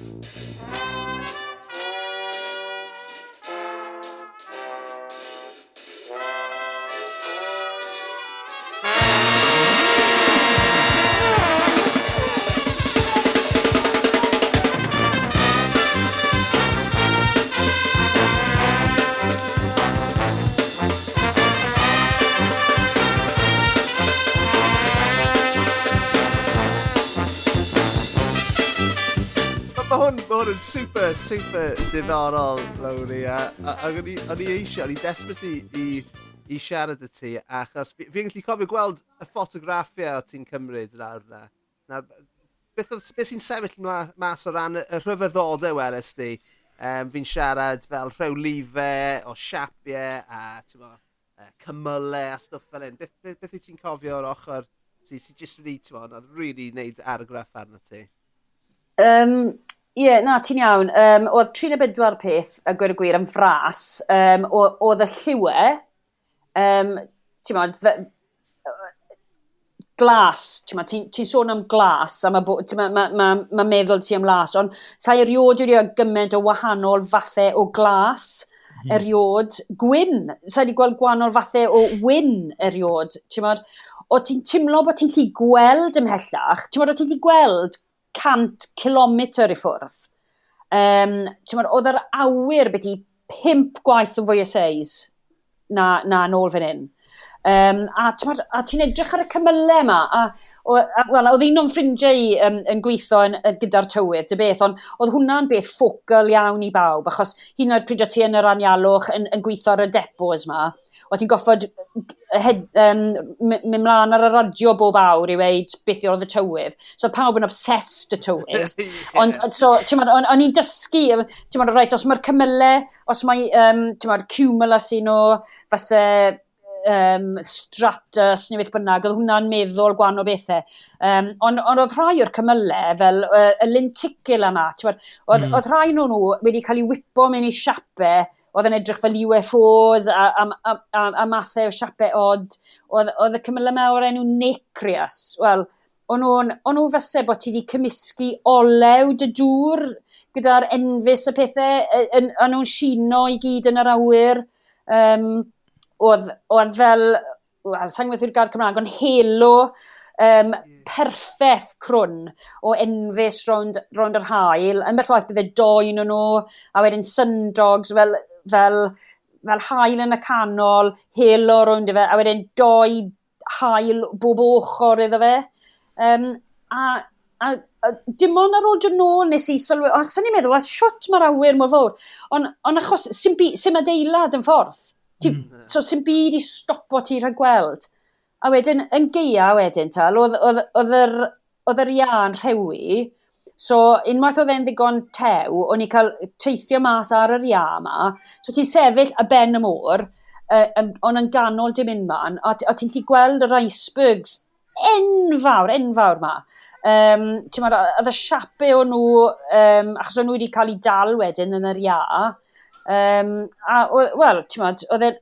Música super diddorol, Lowni. O'n i eisiau, o'n i desbryd i, i, i siarad y ti, achos fi'n fi gallu cofio gweld y ffotograffiau o ti'n cymryd yn awr na. na beth, beth sy'n sefyll mas o ran y rhyfeddodau welys di? Um, fi'n siarad fel rhewlifau o siapiau a mo, uh, cymylau a stwff fel hyn. Beth, beth, beth wyt ti'n cofio o'r ochr sy'n sy jyst wedi, ti'n mo, oedd rili really wneud argraff arno ti? Um, Ie, yeah, na, ti'n iawn. Um, oedd 34 peth, a gweud y gwir, yn ffras, Um, oedd y lliwe, um, ti'n modd, glas, ti'n ma, ti'n ti sôn am glas, a mae ma, ma, ma, ma meddwl ti am las, ond sa eriod wedi gymaint o wahanol fathau o glas, mm. eriod, gwyn, sa wedi gweld gwahanol fathau o wyn eriod, ti'n ma, o ti'n timlo bod ti'n lli gweld ymhellach, ti'n ma, o ti'n lli gweld 100 kilometr i ffwrdd. Um, oedd yr awyr beth i pimp gwaith o fwy o seis na, na nôl fan hyn. Um, a a ti'n edrych ar y cymylau yma, a, o, a wel, oedd un o'n ffrindiau um, yn gweithio yn, yn, gyda'r tywydd, dy beth, ond oedd hwnna'n beth ffocl iawn i bawb, achos hyn oed pryd o ti yn yr anialwch yn, yn gweithio ar y depos yma, o ti'n goffod um, mynd mlaen ar y radio bob awr i weid beth oedd y tywydd. So pawb yn obsessed y tywydd. yeah. Ond so, ti'n o'n i'n dysgu, ti'n ma'n rhaid, os mae'r cymylau, os mae, um, ti'n ma'n cumulus un o, fase, um, stratus neu beth bynnag, oedd hwnna'n meddwl gwan o bethau. Um, ond on, oedd rhai o'r cymylau, fel uh, y lenticil yma, oedd, mm. oedd rhai nhw wedi cael ei wipo mewn i siapau oedd yn edrych fel UFOs a, a, a, a, a mathau o siapau od. Oedd y cymylau o'r enw Necrius. Wel, o'n nhw fyse bod ti wedi cymysgu olew dy dŵr gyda'r enfus y pethau, a nhw'n sino i gyd yn yr awyr. Um, oedd, oedd fel, wel, sa'n gwybod yw'r gair Cymraeg, ond helo um, perffaith crwn o enfus rownd, rownd yr hael. E yn beth waith bydde doen nhw, a wedyn sundogs, fel fel, fel hael yn y canol, helo rwy'n fe, a wedyn doi hael bob ochr iddo fe. Um, a, a, a dim ond ar ôl dyn nôl nes i sylwi, ond sy'n ni'n meddwl, a siwt mae'r awyr mor fawr, ond on achos sy'n sy adeilad yn ffordd, ti, mm. so sy'n byd i stopo ti rhaid gweld. A wedyn, yn geia wedyn tal, oedd yr ian rhewi, So unwaith oedd e'n ddigon tew, o'n i cael teithio mas ar yr ia yma. So ti'n sefyll y ben y môr, uh, ond yn ganol dim un man, a, a ti'n ti gweld yr icebergs enfawr, enfawr ma. Um, ti'n meddwl, oedd y siapau o nhw, um, achos o'n nhw wedi cael ei dal wedyn yn yr ia, um, a, wel, ti'n meddwl, oedd e'n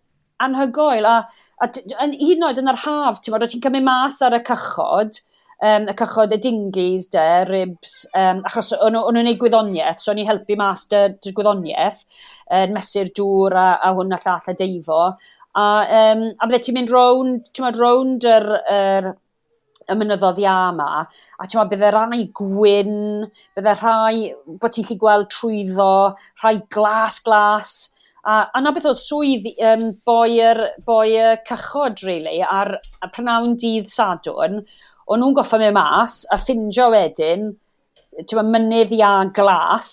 anhygoel, a, a, a hyd yn oed yn yr haf, ti'n meddwl, ti'n cymryd mas ar y cychod, um, y cychod y dingis de, ribs, um, achos o'n nhw'n gwneud gwyddoniaeth, so o'n i helpu mas dy, dy gwyddoniaeth, um, mesur dŵr a, a hwn a llall a deifo. A, um, a bydde ti'n mynd rownd, ti'n mynd rownd yr, yr, y mynyddodd ia yma, a ti'n meddwl, bydde rhai gwyn, bydde rhai, bod ti'n lli gweld trwyddo, rhai glas-glas, a, a na beth oedd swydd um, boi'r boi cychod, really, ar, ar prynawn dydd sadwn, o'n nhw'n goffa mewn mas a ffindio wedyn, ti'n mynydd ia glas,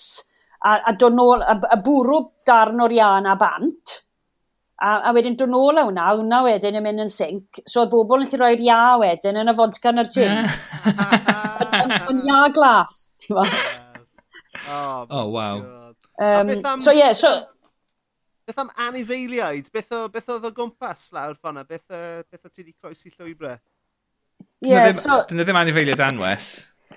a, a dod nôl, a, a bwrw darn o'r ian a bant, a, a wedyn dod nôl a hwnna, hwnna wedyn yn mynd yn sync, so oedd bobl yn lle roi'r ia wedyn yn y fodca yn yr gym. Yn ia glas, ti'n fawr. Oh, oh, wow. Um, am, so, yeah, so... Beth am anifeiliaid? Beth, o, beth oedd o gwmpas lawr ffona? Beth, uh, beth o ti wedi croesi llwybrau? Yeah, so... Dyna ddim anifeiliad anwes,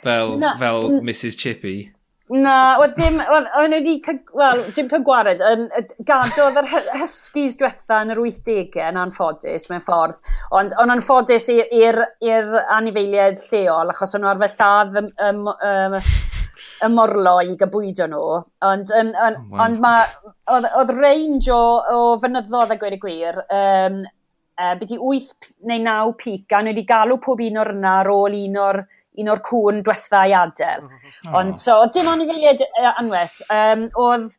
fel, na, fel Mrs Chippy. Na, wel dim, wel, o'n wedi, wel, dim cael gwared, yn gadodd yr hysgis diwetha yn yr 80au yn anffodus mewn ffordd, ond o'n anffodus i'r anifeiliad lleol, achos o'n nhw arfer lladd y, y, y, y morlo i gybwydo nhw, ond, um, on, oh, wow. ond mae, oedd range o, o fynyddodd a gweud y gwir, um, uh, byddi 8 neu 9 pic, a nhw wedi galw pob un o'r yna ar ôl un o'r un o'r cwn diwetha i adael. Oh. Mm-hmm. Ond so, dim ond i filiad uh, anwes, um, oedd,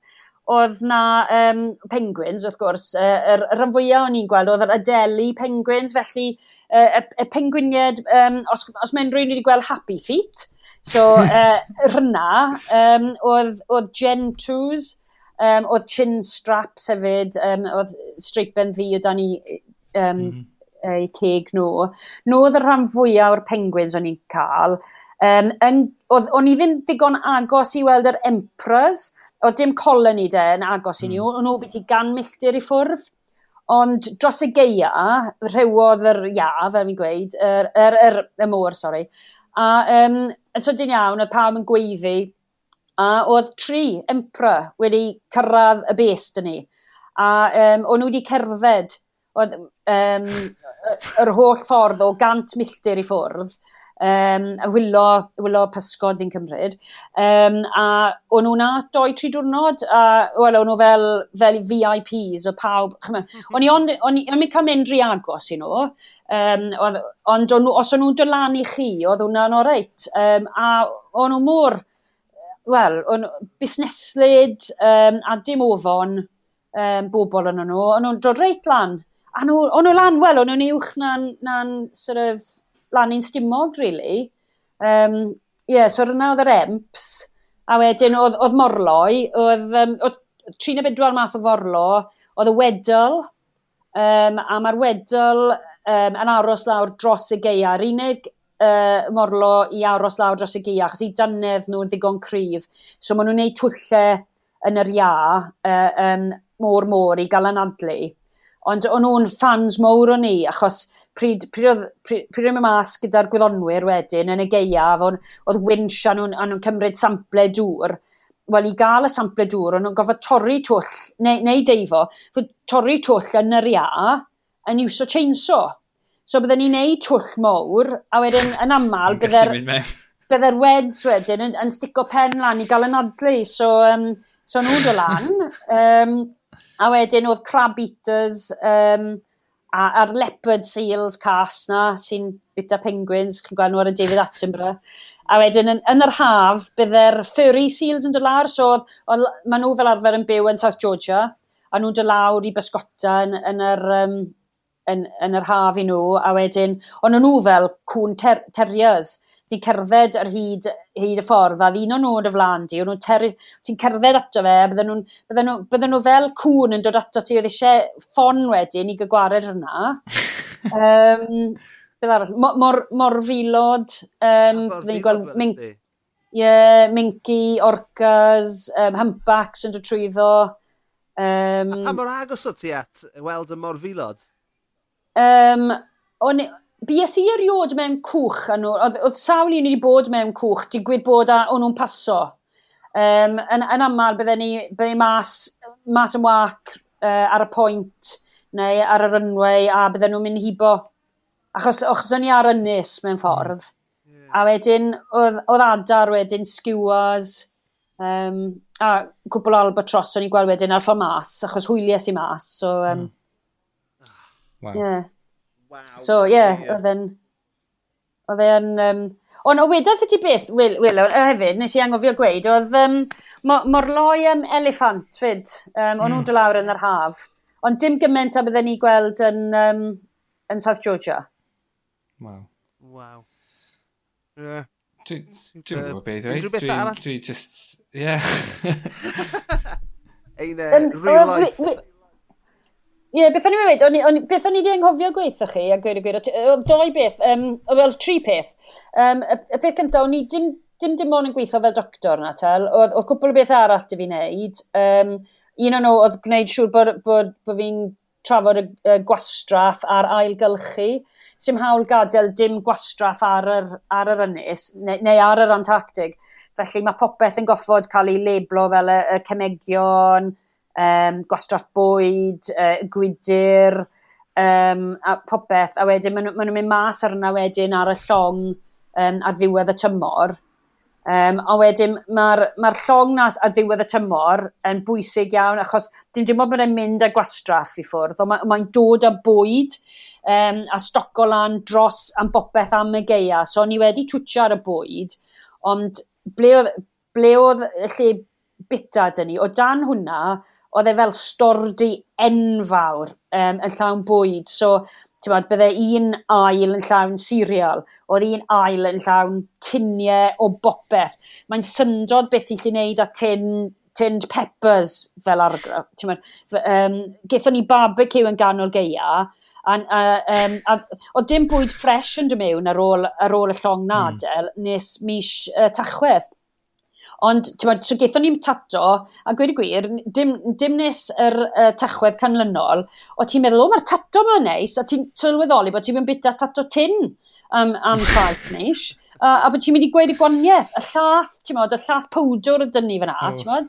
oedd na um, penguins, wrth gwrs, uh, yr, yr rhan fwyaf o'n i'n gweld, oedd yr adelu penguins, felly uh, y, y penguiniad, um, os, os mae'n rhywun wedi gweld Happy Feet, so uh, rhna, um, oedd, oedd Gen Trws, um, oedd chin straps hefyd, um, oedd streipen ddi o dan i um, mm. eu ceg nhw. Nhw oedd y rhan fwyaf o'r penguins o'n i'n cael. Um, yn, oedd, o'n i ddim digon agos i weld yr emperors, oedd dim colony de yn agos i ni, mm. o'n nhw beth i gan milltir i ffwrdd. Ond dros y geia, rhewodd yr ia, fel mi'n gweud, yr, yr, yr, y môr, sori. A um, yn sydyn iawn, oedd pawb yn gweiddi, a oedd tri emperor wedi cyrraedd y best yn ni. A um, o'n nhw wedi cerdded, oedd, um, yr holl ffordd o gant milltir i ffwrdd, um, a wylo, wylo pysgod fi'n cymryd. Um, a o'n nhw'n na doi tri diwrnod, a wel, o'n nhw fel, fel VIPs o pawb. Mhm. O'n i ond, o'n i'n cael mynd rhy agos i nhw, Um, ond on, os o'n nhw'n dylan i chi, oedd hwnna'n oreit. Um, a o'n nhw mor, wel, busneslyd um, a dim ofon um, bobl yn nhw. O'n nhw'n dod reit lan a nhw, o'n nhw lan, wel, o'n nhw'n uwch na'n, na sort of, lan i'n stimog, really. Um, yeah, so rhywna oedd yr emps, a wedyn oedd, oedd morloi, oedd, um, oedd 34 math o forlo, oedd y wedl, um, a mae'r wedl um, yn aros lawr dros y geia. Yr unig uh, morlo i aros lawr dros y geia, achos i dynedd nhw'n ddigon cryf. So maen nhw'n gwneud twyllau yn yr ia, uh, um, môr môr i gael anadlu. Ond o'n nhw'n fans mowr o ni, achos pryd, pryd oedd pryd, pryd oedd mas gyda'r gwyddonwyr wedyn yn y geiaf, oedd winch a nhw'n nhw cymryd sample dŵr, wel i gael y sample dŵr, o'n nhw'n gofod torri twll, neu, neu deifo, torri twll yn yr ia yn iws o chainsaw. So byddwn ni'n neud twll mowr, a wedyn yn aml byddai'r bydde weds wedyn yn, yn stico pen lan i gael yn adlu. So, um, so nhw'n dod lan. um, A wedyn oedd crab eaters um, a, a'r leopard seals cas na sy'n bita penguins, chi'n gwahanol ar y David Attenborough. A wedyn yn, yn yr haf, bydde'r furry seals yn dod lawr, so oedd, oedd, maen nhw fel arfer yn byw yn South Georgia, a nhw'n dod lawr i bysgota yn, yn, yr, um, yn, yn yr haf i nhw, a wedyn, ond nhw fel cwn ter terriers, di cerdded ar hyd, hyd y ffordd, a ddyn o'n nhw'n y flan di, nhw'n ti'n cerdded ato fe, bydden nhw, bydden nhw, bydden nhw fel cwn yn dod ato ti, oedd eisiau ffon wedyn i gygwared hwnna. um, Bydd arall, mor, mor, mor filod, um, bydden ni'n gweld minc, yeah, minci, orcas, um, humpbacks yn dod trwyddo. Um, a pa mor agos o ti at weld y mor filod? Um, o'n, Bies i eriod mewn cwch, a nhw, oedd, oedd sawl un wedi bod mewn cwch, digwydd bod a, o'n nhw'n paso. Um, yn, yn aml, bydden ni, bydden ni mas, mas yn wac uh, ar y pwynt neu ar y runway a bydden nhw'n mynd hibo. Achos, achos o'n i ar ynys mewn ffordd. Yeah. A wedyn, oedd, oedd adar wedyn skewers, um, a cwbl albatros o'n i gweld wedyn ar ffordd mas, achos hwyliau i mas. So, um, mm. Wow. Yeah. Wow. So, ie, yeah, oedd e'n... Oedd e'n... Um, Ond o wedodd ti beth, Wil, Wil hefyd, nes i angofio gweud, oedd um, mor loi am elefant fyd, um, o'n mm. nhw'n hmm. dod lawr yn yr haf. Ond dim gymaint a bydden ni gweld yn, um, yn South Georgia. Wow. Wow. Yeah. Dwi'n gwybod beth i. Dwi'n just... Yeah. Ein uh, real life... Ie, yeah, beth o'n i'n meddwl, on, beth o'n i wedi anghofio gweithio chi, a gweud y gweud, doi beth, um, wel, tri peth. Um, y, y peth cyntaf, o'n i dim, dim dim ond yn gweithio fel doctor na tal, oedd cwpl o beth arall dy fi wneud. Um, un o'n nhw oedd gwneud siŵr bod, bod, bod fi'n trafod y, y gwastraff a'r ailgylchu. Sym hawl gadael dim gwastraff ar yr, ar yr ynys, neu, neu ar yr Antarctic. Felly mae popeth yn goffod cael ei leblo fel y, y cemegion, um, gwastraff bwyd, uh, gwydyr, um, a popeth. A wedyn, maen nhw'n mynd mas arna wedyn ar y llong um, ar ddiwedd y tymor. Um, a wedyn, mae'r ma, r, ma r llong nas ar ddiwedd y tymor yn bwysig iawn, achos dim dim ond bod e'n mynd â gwastraff i ffwrdd, ond mae'n ma, dod â bwyd um, a stoco lan dros am bopeth am y geia. So, ni wedi twtio ar y bwyd, ond ble, ble oedd y lle bita dyn ni, o dan hwnna, oedd e fel stordi enfawr um, yn llawn bwyd. So, ti'n bod, bydde un ail yn llawn sirial, oedd un ail yn llawn tiniau o bopeth. Mae'n syndod beth i'n lli wneud a tin tinned peppers fel argraff. Um, Gethon ni barbecue yn ganol geia, a, a, um, a, o dim bwyd ffres yn dy mewn ar ôl, ar ôl y llong hmm. nadel mm. nes mis uh, tachwedd. Ond, ti'n so gaethon ni'n tato, a gweud y gwir, dim, dim nes yr uh, tachwedd canlynol, o ti'n meddwl, o, mae'r tato mae'n neis, a ti'n sylweddoli bod ti'n mynd bita tato tin am, am ffaith neis, a, a bod ti'n mynd i gweud y gwaniaeth, y llath, ti'n meddwl, y llath powdwr y dynnu fyna, oh. ti'n meddwl.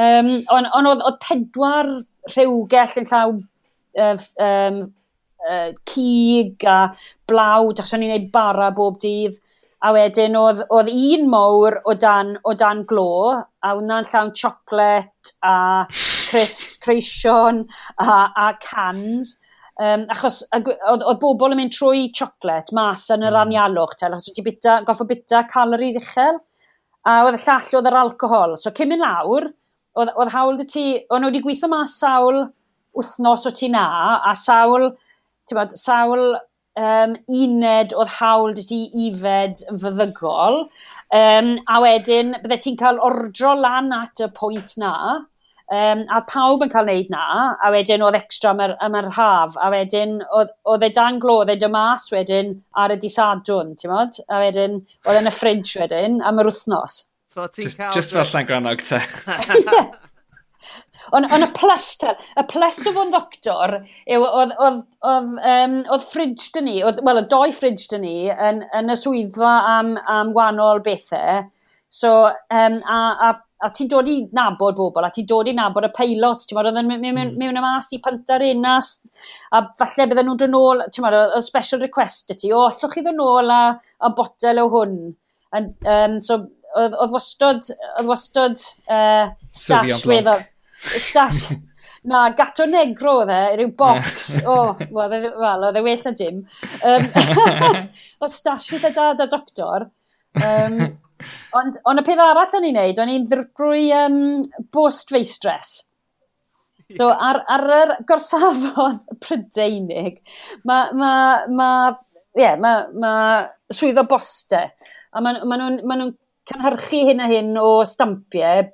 Um, ond on, oedd, oedd pedwar rhywgell yn llaw uh, um, uh, cig a blawd, achos o'n i'n gwneud bara bob dydd, A wedyn oedd, oedd un mowr o dan, o dan glo, a hwnna'n llawn siocled a cris, creision a, a cans. Um, achos oedd bobl yn mynd trwy siocled mas yn yr mm. anialwch, tel, achos wedi bita, goffo bita calories uchel, a oedd y llall oedd yr alcohol. So cym mynd lawr, oedd, oedd hawl dy ti, o'n wedi gweithio mas sawl wythnos o ti na, a sawl, ti'n bod, sawl um, uned oedd hawl dy ti ifed yn fyddygol, um, a wedyn bydde ti'n cael ordro lan at y pwynt na, um, a pawb yn cael wneud na, a wedyn oedd extra am yr haf, a wedyn oedd e dan glo, oedd e dy mas wedyn ar y disadwn, ti'n modd? A wedyn oedd e'n y ffridge wedyn am yr wythnos. So, just, just fel llan granog te. yeah. Ond on y plus, y plus o fo'n ddoctor, yw, oedd, oedd, oedd, um, oedd fridge dyn ni, wel, y doi ffridge dyn ni yn, yn y swyddfa am, am wahanol bethau. So, um, a, a, a ti'n dod i nabod bobl, a ti'n dod i nabod y peilot, ti'n meddwl, oedd yn mewn, mewn, mewn y mas i pynta'r unas, a falle bydden nhw'n dod nôl, ti'n meddwl, y special request y ti, o, allwch chi ddod nôl a, a botel o hwn. And, um, so, oedd wastod, oedd wastod uh, stash weddol. Ysgas. Na, gato negro oedd e, rhyw box. o, oh, wel, oedd e-, e well na dim. Um, oedd stash oedd e dad a doctor. Um, ond, ond y peth arall o'n i'n neud, o'n i'n ddrwy um, bost feistress. So, ar, ar yr gorsafodd Prydeinig, mae ma, ma, yeah, ma, ma swyddo boste. A maen ma nhw'n ma nhw cynhyrchu hyn a hyn o stampiau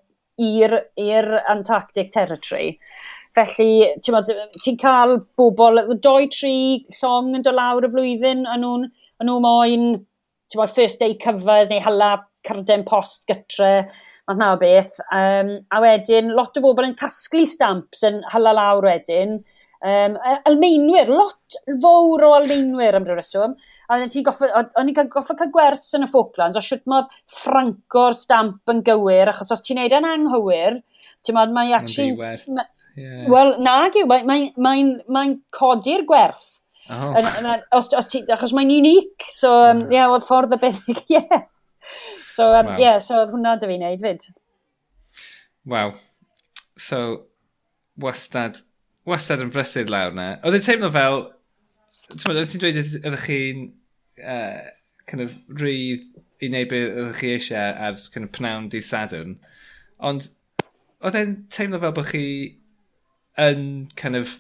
i'r Antarctic Territory. Felly, ti'n cael bobl, doi, tri llong yn dod lawr y flwyddyn, a nhw'n nhw moyn bod, first day covers neu hala carden post gytre, math na o beth. Um, a wedyn, lot o bobl yn casglu stamps yn hala lawr wedyn, Um, Almeinwyr, lot fawr o almeinwyr am rhyw reswm. A o'n i'n goffa cael gwers yn y Falklands, o siwt modd ffranco'r stamp yn gywir, achos os ti'n neud yn anghywir, ti'n modd mae actually... Ma, yeah. Wel, nag yw, mae'n mae, mae, mae, codi'r gwerth. Oh. Yn, yn, os, os ti, achos mae'n unig, so um, mm. yeah, oedd ffordd y benig, yeah. So, um, wow. yeah, so oedd hwnna dy fi wneud fyd. Waw. So, wastad wastad yn brysur lawr na. Oedd e'n teimlo fel, oedd ti'n dweud ydych chi'n uh, kind of rydd i wneud beth ydych chi eisiau ar kind of pnawn di sadwn. Ond oedd e'n teimlo fel bod chi yn kind of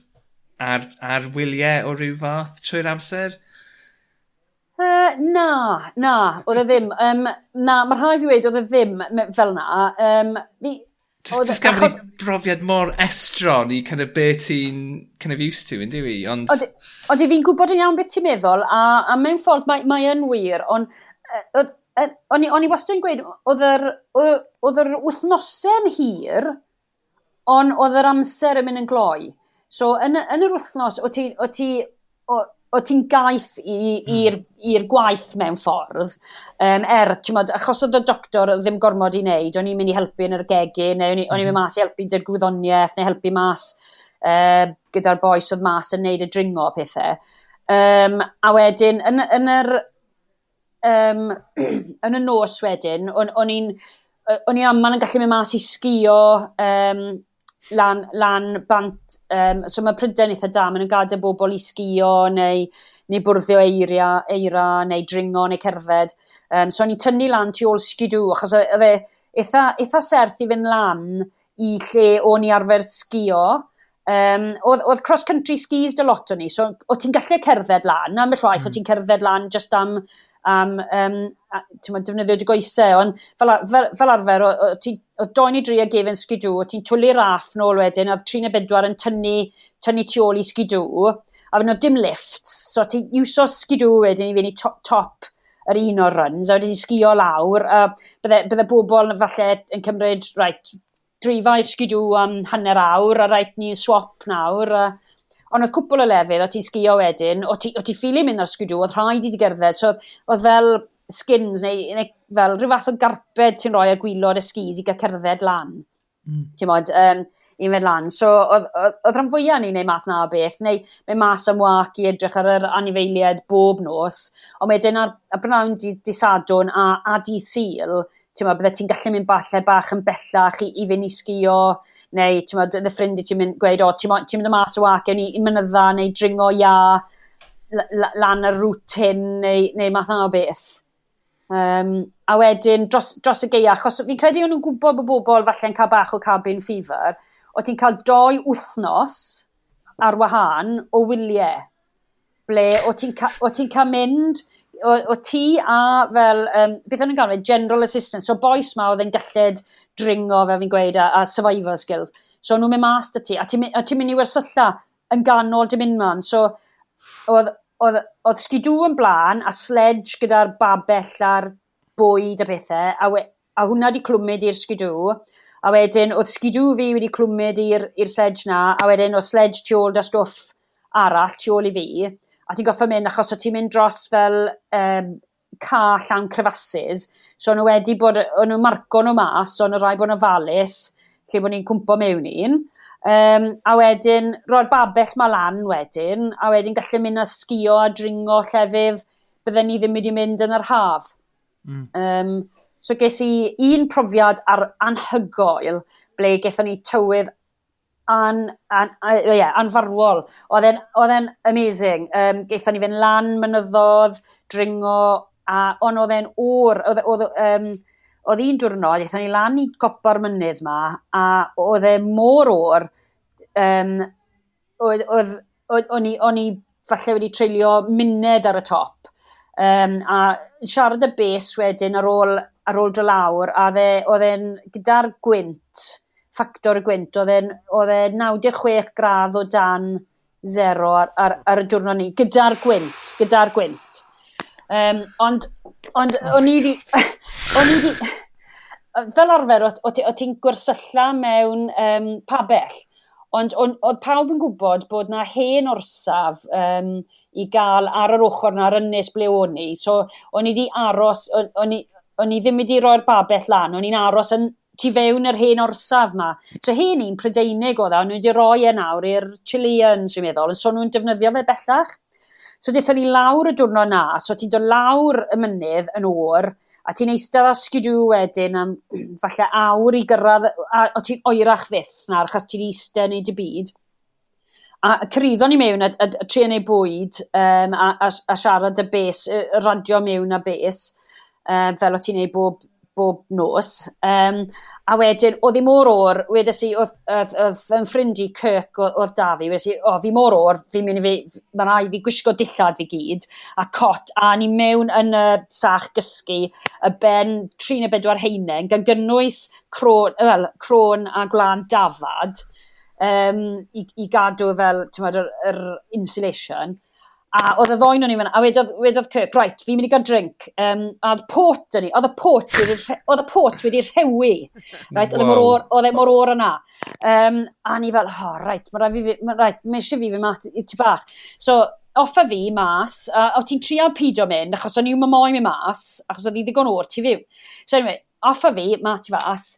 ar, ar wyliau o ryw fath trwy'r amser? Uh, na, na, oedd e ddim. Um, na, mae rhai fi wedi oedd e ddim fel na. Um, fi, Just, just gafon achos... ni brofiad mor estron i kind of be ti'n kind of used to, ynddi fi. Ond... Oeddi fi'n gwybod yn iawn beth ti'n meddwl, a, a mewn ffordd mae, mae yn wir, ond e, e, o'n i wastad yn gweud, oedd yr wythnosau'n hir, ond oedd yr amser yn mynd yn gloi. So, yn, yn yr wythnos, o ti, o ti, o, o ti'n gaeth i'r mm. gwaith mewn ffordd, um, er, ti'n modd, achos oedd y doctor ddim gormod i wneud, o'n i'n mynd i helpu yn yr gegu, neu o'n i'n mm. mynd hmm. mas i helpu dy'r gwyddoniaeth, neu helpu mas uh, gyda'r boes oedd mas yn wneud y dringo o pethau. Um, a wedyn, yn, yn, yr, um, yn y nos wedyn, o'n i'n o'n i'n amman yn gallu mynd mas i sgio um, lan, lan bant. Um, so mae pryden eitha da, maen nhw'n gadael bobl i sgio neu, neu bwrddio eiria, eira neu dringo neu cerdded. Um, so o'n i'n tynnu lan tu ôl sgidw, achos oedd e eitha, eitha serth i fynd lan i lle o'n i arfer sgio. Um, oedd, oedd cross-country skis dy lot o i, so o ti'n gallu cerdded lan, am y llwaith mm. o hmm. ti'n cerdded lan just am am um, a, defnyddio dy goesau. Ond fel, fel, fel arfer, o, o, ti, o doen i dri a gefen sgidw, o ti'n twlu raff nôl wedyn, a tri neu bedwar yn tynnu, tynnu tu ôl i sgidw, a wedyn oedd dim lifts, so ti'n iwso sgidw wedyn i fynd i top, top yr un o'r runs, a wedi sgio lawr, a bydde, bydde bobl falle yn cymryd, right, drifau sgidw am hanner awr, a rhaid ni swap nawr, a Ond oedd cwpl o lefydd, o ti sgio wedyn, o ti, o ti ffili mynd ar sgidw, oedd rhaid i ti gerdded. So, oedd fel skins neu, neu fel rhyw fath o garped ti'n rhoi ar gwylod y skis i gael cerdded lan. Mm. Ti'n modd, um, i fynd lan. So, oedd rhan fwyaf ni'n neud math na beth, neu mae mas am wac i edrych ar yr anifeiliad bob nos, ond wedyn ar, ar brynawn di, di sadwn a, a di syl, ti'n bydde ti'n gallu mynd balle bach yn bellach i, i fynd i sgio, neu ti'n bod, dy ffrindu ti'n mynd gweud, o, ti'n mynd y mas o wac, i, i mynydda, neu dringo ia, lan y rŵt hyn, neu, neu math yna o beth. Um, a wedyn, dros, dros y geia, achos fi'n credu o'n nhw'n gwybod bod bobl falle'n cael bach o cabin fever, o ti'n cael doi wythnos ar wahân o wyliau, ble o ti'n ca, ti cael mynd o, o ti a fel, um, beth o'n gael, general assistance. So boes ma oedd yn galled dringo, fel fi'n gweud, a, a survivor skills. So nhw'n mynd mas dy ti, a ti'n ti mynd i wersylla yn ganol dim un man. So oedd, oedd, oedd sgidw yn blaen a sledge gyda'r babell a'r bwyd a bethau, a, we, a hwnna di clwmyd i'r sgidw. A wedyn, oedd sgidw fi wedi clwmyd i'r sledge na, a wedyn, oedd sledge tu ôl da stwff arall tu ôl i fi. A ti'n goffa mynd achos o ti'n mynd dros fel um, ca llawn crefasys, So nhw wedi bod, o'n nhw marco nhw mas, so nhw rai bod nhw falus, lle bod ni'n cwmpo mewn un. Um, a wedyn, roi'r babell ma lan wedyn, a wedyn gallu mynd a sgio a dringo llefydd, bydden ni ddim wedi mynd yn yr haf. Mm. Um, so ges i un profiad ar anhygoel ble gethon ni tywydd an, an, uh, yeah, anfarwol. Oedd e'n amazing. Um, Geithon ni fynd lan mynyddodd, dringo, a ond oedd e'n o'r, oedd, oedd, um, oedd un diwrnod, eithon ni lan i gopa'r mynydd ma, a oedd e mor o'r, um, oedd, o'n o'n i falle wedi treulio muned ar y top. Um, a siarad y bes wedyn ar ôl, ar ôl do lawr, a oedd e'n gyda'r gwynt, ffactor y gwynt. Oedd e 96 gradd o dan zero ar, ar, ar y diwrnod ni, gyda'r gwynt, gyda'r gwynt. Um, ond, ond oh, o'n i di... o'n i di fel arfer, o ti'n gwersylla mewn um, pabell, ond oedd pawb yn gwybod bod na hen orsaf um, i gael ar yr ochr na'r ynnes ble o'n i. So, o'n i di aros, o'n i, o'n i ddim wedi rhoi'r babell lan, o'n i'n aros yn, tu fewn yr hen orsaf yma. So hen un Prydeinig oedd a, e, nhw wedi roi e nawr i'r Chileans, dwi'n meddwl, so nhw'n defnyddio fe bellach. So dethon ni lawr y diwrnod na, so ti'n dod lawr y mynydd yn o'r, a ti'n eistedd asgydw wedyn am falle awr i gyrraedd, a, o ti'n oerach fyth na, achos ti'n eistedd neu dy byd. A cyriddo'n ni mewn a, a, a tri yn ei bwyd um, a, a, a siarad y bes, y radio mewn a bes, um, fel o ti'n ei bob bob nos. Um, a wedyn, oedd hi mor o'r, wedes i, oedd, yn ffrindu Kirk oedd da fi, wedes i, o, fi mor o'r, fi'n mynd i fi, mae'n rhaid fi gwisgo dillad fi gyd, a cot, a ni mewn yn y sach gysgu, y ben 34 heinen, gan gynnwys crôn, well, crôn a glan dafad, um, i, i gadw fel, ti'n yr, yr insulation. A oedd y ddoen o'n i fan, a wedodd, wedodd Kirk, right, fi'n mynd i gael drink. Um, a oedd pot yn i, oedd y pot wedi, oedd y pot wedi rhewi. Right, oedd e, e mor o'r yna. Um, a ni fel, oh, right, mae rhaid fi, ma, right, mae eisiau fi fi mat i ti bach. So, offa fi mas, a o ti'n trial pidio mynd, achos o'n i'n mymoen mi mas, achos oedd i ddigon o'r ti fyw. So, anyway, offa fi, mas ti fas,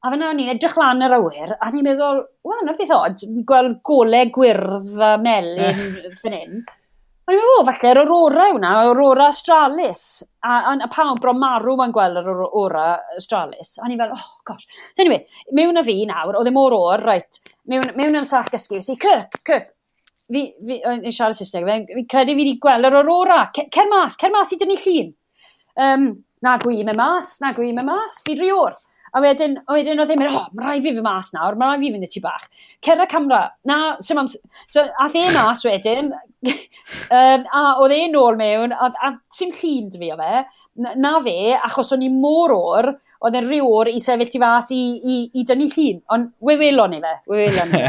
A fyna o'n i'n edrych lan yr awyr, a ni'n meddwl, wel, na beth oed, gweld golau gwyrdd a melyn fan hyn. O'n i'n meddwl, falle, yr aurora yw aurora australis. A, a, a pawb bro marw yn gweld yr aurora australis. A o'n fel, oh gosh. So anyway, mewn a fi nawr, oedd e mor o'r, right, mewn, mewn yn sac ysgrif, si, cyc, cyc. Fi, fi, yn siarad Saesneg, fi, fi credu fi wedi gweld yr aurora. Cer mas, cer mas i dynnu llun. Um, na gwi me mas, na gwi me mas, fi drior. A wedyn, a wedyn oedd e'n mynd, oh, mae rhaid fi fy mas nawr, mae rhaid fi fynd i ti bach. Cerra camera, na, sy'n mam... So, ath e mas wedyn, um, a oedd e'n nôl mewn, a, a sy'n llun dy fi o fe, na, na fe, achos o'n i mor o'r, oedd e'n rhyw o'r i sefyll ti fas i, i, i dynnu llun, ond we welon ni fe, we welon ni.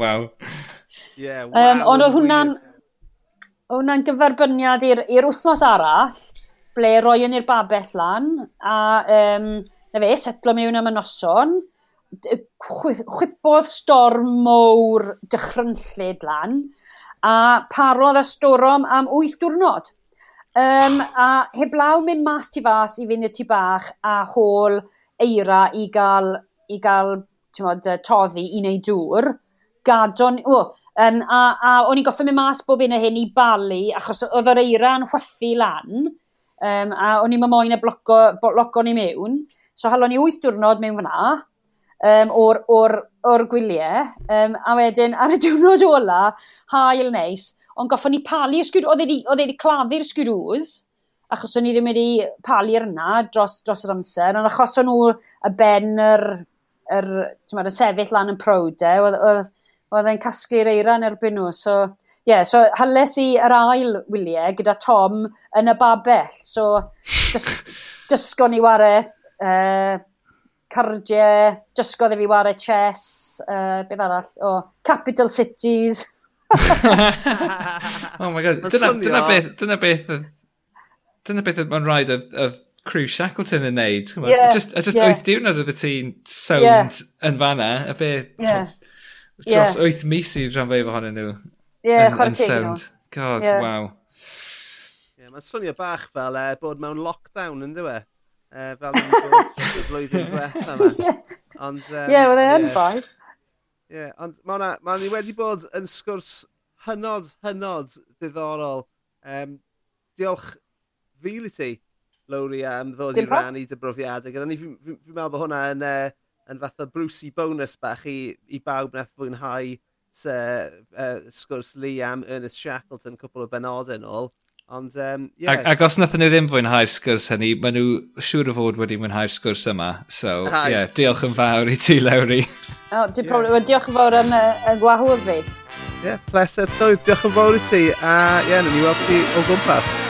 wow. Yeah, wow, um, ond oedd hwnna'n hwnna'n gyferbyniad i'r wythnos arall, ble roi yn i'r babell lan, a um, na fe, setlo mewn am y noson, chwipodd storm mowr dychrynllid lan, a parodd y storm am 8 diwrnod. Um, a heblaw mynd mas tu fas i fynd i'r tu bach a hôl eira i gael, i gael mod, toddi i wneud dŵr. Gadon, oh, um, a, a o'n i'n goffi mynd mas bob un o hyn i balu, achos oedd yr eira chwythu lan, um, a o'n i'n moyn y bloco, bloco ni mewn. So halon ni wyth diwrnod mewn fyna, um, o'r, or, or gwyliau, um, a wedyn ar y diwrnod ola, hael neis, ond goffon ni palu'r sgwrw, oedd wedi e claddu'r sgwrws, achos o'n i ddim wedi palu'r yna dros, dros yr amser, ond achos o'n nhw y ben yr, yr, yr, y sefyll lan yn prowdau, oedd, oedd e'n casglu'r eira yn erbyn nhw, so ie, yeah, so hales i yr ail wyliau gyda Tom yn y babell, so dys, dysgo ni ware uh, cardiau, dysgodd i fi wario chess, uh, beth arall, o oh, Capital Cities. oh my god, dyna, dyna beth, dyna beth, dyna beth mae'n rhaid oedd crew Shackleton yn neud. Yeah, just, just yeah. 8 diwrnod oedd y ti'n sound yeah. yn fanna, a be yeah. dros yeah. 8 mis i rhan fe ohonyn nhw. Ie, yeah, yn teg God, yeah. wow. Yeah, Mae'n swnio bach fel e, bod mewn lockdown, yn dweud uh, fel yn y flwyddyn diwetha yma. Ond... Ie, um, yeah, wel yn fai. Ie, ond mae ma ni wedi bod yn sgwrs hynod, hynod ddiddorol. Um, diolch fil i ti, Lowry, am ddod i rannu dy brofiadau. Gyda ni, fi'n fi, fi meddwl bod hwnna yn, uh, yn fath o Brucey bonus bach i, i bawb nath fwynhau se, uh, sgwrs li am Ernest Shackleton cwpl o benodau yn ôl. Ond, um, yeah. Ac ag os nathyn nhw ddim fwynhau'r sgwrs hynny, maen nhw siŵr o fod wedi mwynhau'r sgwrs yma. So, ie, yeah, diolch yn fawr i ti, Lewri. Oh, di yeah. problem. Diolch yn fawr yn y, y gwahodd fi. Ie, yeah, pleser. Diolch yn fawr i ti. A, ie, yeah, ni weld ti o gwmpas.